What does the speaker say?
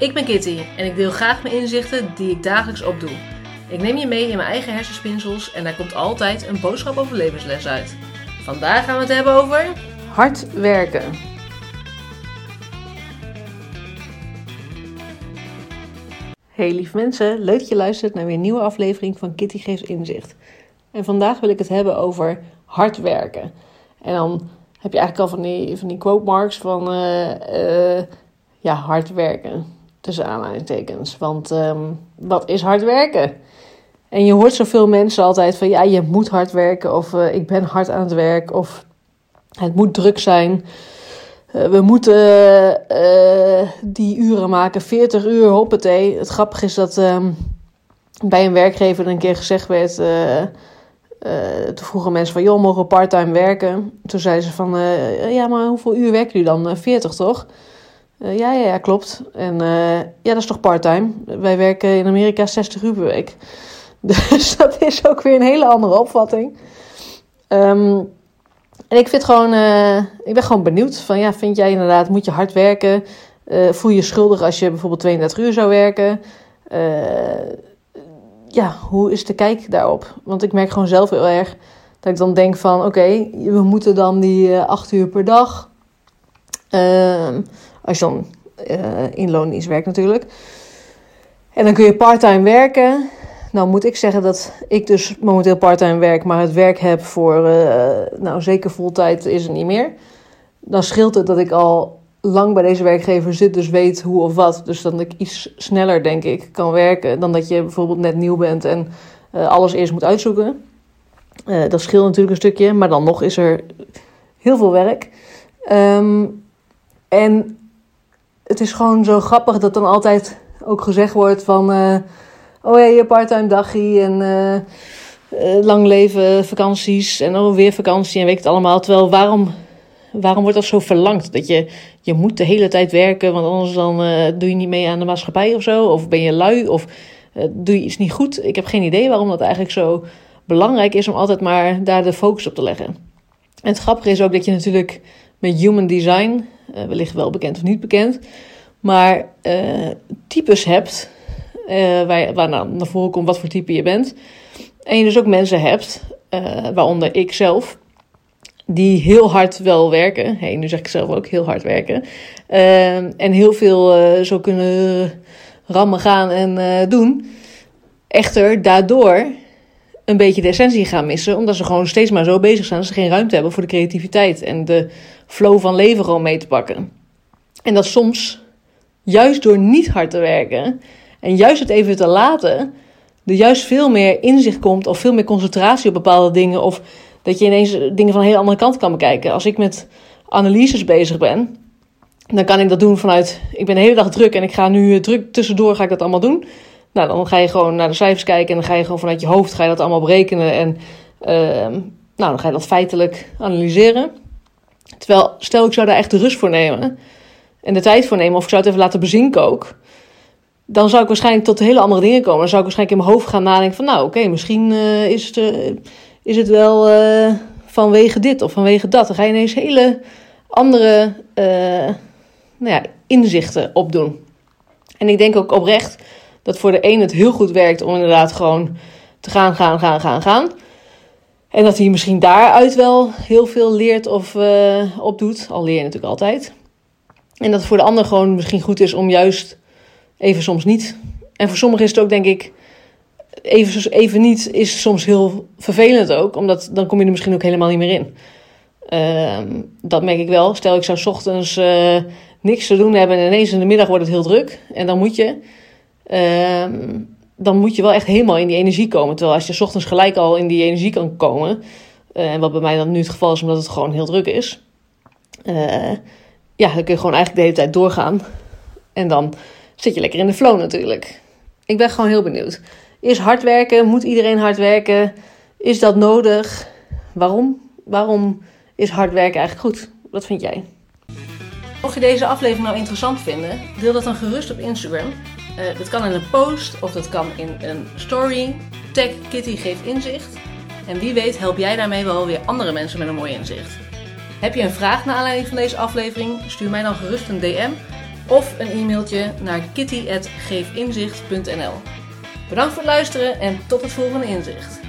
Ik ben Kitty en ik deel graag mijn inzichten die ik dagelijks opdoe. Ik neem je mee in mijn eigen hersenspinsels en daar komt altijd een boodschap over levensles uit. Vandaag gaan we het hebben over hard werken. Hey lieve mensen, leuk dat je luistert naar weer een nieuwe aflevering van Kitty Geeft Inzicht. En vandaag wil ik het hebben over hard werken. En dan heb je eigenlijk al van die, van die quote marks van eh, eh, ja, hard werken. Tussen aanhalingstekens. Want wat is hard werken? En je hoort zoveel mensen altijd van ja, je moet hard werken. Of uh, ik ben hard aan het werk. Of het moet druk zijn. Uh, we moeten uh, die uren maken, 40 uur, hoppatee. Het grappige is dat um, bij een werkgever een keer gezegd werd... toen vroegen mensen van, joh, mogen parttime werken? Toen zeiden ze van, ja, maar hoeveel uur werken jullie dan? 40 toch? Uh, ja, ja, ja, klopt. En uh, ja, dat is toch parttime? Wij werken in Amerika 60 uur per week. Dus dat is ook weer een hele andere opvatting. Um, en ik vind gewoon, uh, ik ben gewoon benieuwd van, ja, vind jij inderdaad, moet je hard werken? voel je schuldig als je bijvoorbeeld 32 uur zou werken? ja, hoe is de kijk daarop? Want ik merk gewoon zelf heel erg dat ik dan denk van, oké, we moeten dan die 8 uur per dag... Ehm, als je dan uh, in loondienst werkt natuurlijk. En dan kun je parttime werken. Nou moet ik zeggen dat ik dus momenteel parttime werk, maar het werk heb voor, uh, nou zeker fulltime is het niet meer. Dan scheelt het dat ik al lang bij deze werkgever zit, dus weet hoe of wat. Dus dat ik iets sneller, denk ik, kan werken dan dat je bijvoorbeeld net nieuw bent en uh, alles eerst moet uitzoeken. Dat scheelt natuurlijk een stukje, maar dan nog is er heel veel werk. Um, en het is gewoon zo grappig dat dan altijd ook gezegd wordt van... Uh, oh ja, je parttime dagje en uh, lang leven, vakanties en dan weer vakantie en weet het allemaal. Terwijl waarom, waarom wordt dat zo verlangd? Dat je, je moet de hele tijd werken, want anders dan doe je niet mee aan de maatschappij of zo. Of ben je lui of doe je iets niet goed. Ik heb geen idee waarom dat eigenlijk zo belangrijk is om altijd maar daar de focus op te leggen. En het grappige is ook dat je natuurlijk met human design wellicht wel bekend of niet bekend. Maar uh, types hebt, uh, waar, waar nou naar voren komt wat voor type je bent. En je dus ook mensen hebt, waaronder ik zelf, die heel hard wel werken. Hey, nu zeg ik zelf ook heel hard werken. en heel veel zo kunnen rammen gaan en doen. Echter, daardoor een beetje de essentie gaan missen. Omdat ze gewoon steeds maar zo bezig zijn dat ze geen ruimte hebben voor de creativiteit en de flow van leven gewoon mee te pakken. En dat soms, juist door niet hard te werken en juist het even te laten, er juist veel meer inzicht komt of veel meer concentratie op bepaalde dingen. Of dat je ineens dingen van een hele andere kant kan bekijken. Als ik met analyses bezig ben, dan kan ik dat doen vanuit, ik ben de hele dag druk en ik ga nu druk tussendoor ga ik dat allemaal doen. Nou, dan ga je gewoon naar de cijfers kijken en dan ga je gewoon vanuit je hoofd ga je dat allemaal berekenen. En uh, nou, dan ga je dat feitelijk analyseren. Terwijl, stel ik zou daar echt de rust voor nemen en de tijd voor nemen, of ik zou het even laten bezinken ook, dan zou ik waarschijnlijk tot hele andere dingen komen. Dan zou ik waarschijnlijk in mijn hoofd gaan nadenken van, nou oké, misschien uh, is, het, uh, is het wel uh, vanwege dit of vanwege dat. Dan ga je ineens hele andere nou ja, inzichten opdoen. En ik denk ook oprecht dat voor de een het heel goed werkt om inderdaad gewoon te gaan, gaan, gaan, gaan, gaan. En dat hij misschien daaruit wel heel veel leert of opdoet. Al leer je natuurlijk altijd. En dat het voor de ander gewoon misschien goed is om juist even soms niet. En voor sommigen is het ook, denk ik, even, even niet is soms heel vervelend ook. Omdat dan kom je er misschien ook helemaal niet meer in. Uh, dat merk ik wel. Stel, ik zou ochtends uh, niks te doen hebben en ineens in de middag wordt het heel druk. En dan moet je. Uh, dan moet je wel echt helemaal in die energie komen. Terwijl als je ochtends gelijk al in die energie kan komen. En wat bij mij dan nu het geval is, omdat het gewoon heel druk is. Ja, dan kun je gewoon eigenlijk de hele tijd doorgaan. En dan zit je lekker in de flow natuurlijk. Ik ben gewoon heel benieuwd. Is hard werken? Moet iedereen hard werken? Is dat nodig? Waarom? Waarom is hard werken eigenlijk goed? Wat vind jij? Mocht je deze aflevering nou interessant vinden, deel dat dan gerust op Instagram. Uh, dat kan in een post of dat kan in een story. Tag Kitty geeft inzicht. En wie weet help jij daarmee wel weer andere mensen met een mooi inzicht. Heb je een vraag naar aanleiding van deze aflevering? Stuur mij dan gerust een DM of een e-mailtje naar kitty.geefinzicht.nl. Bedankt voor het luisteren en tot het volgende inzicht.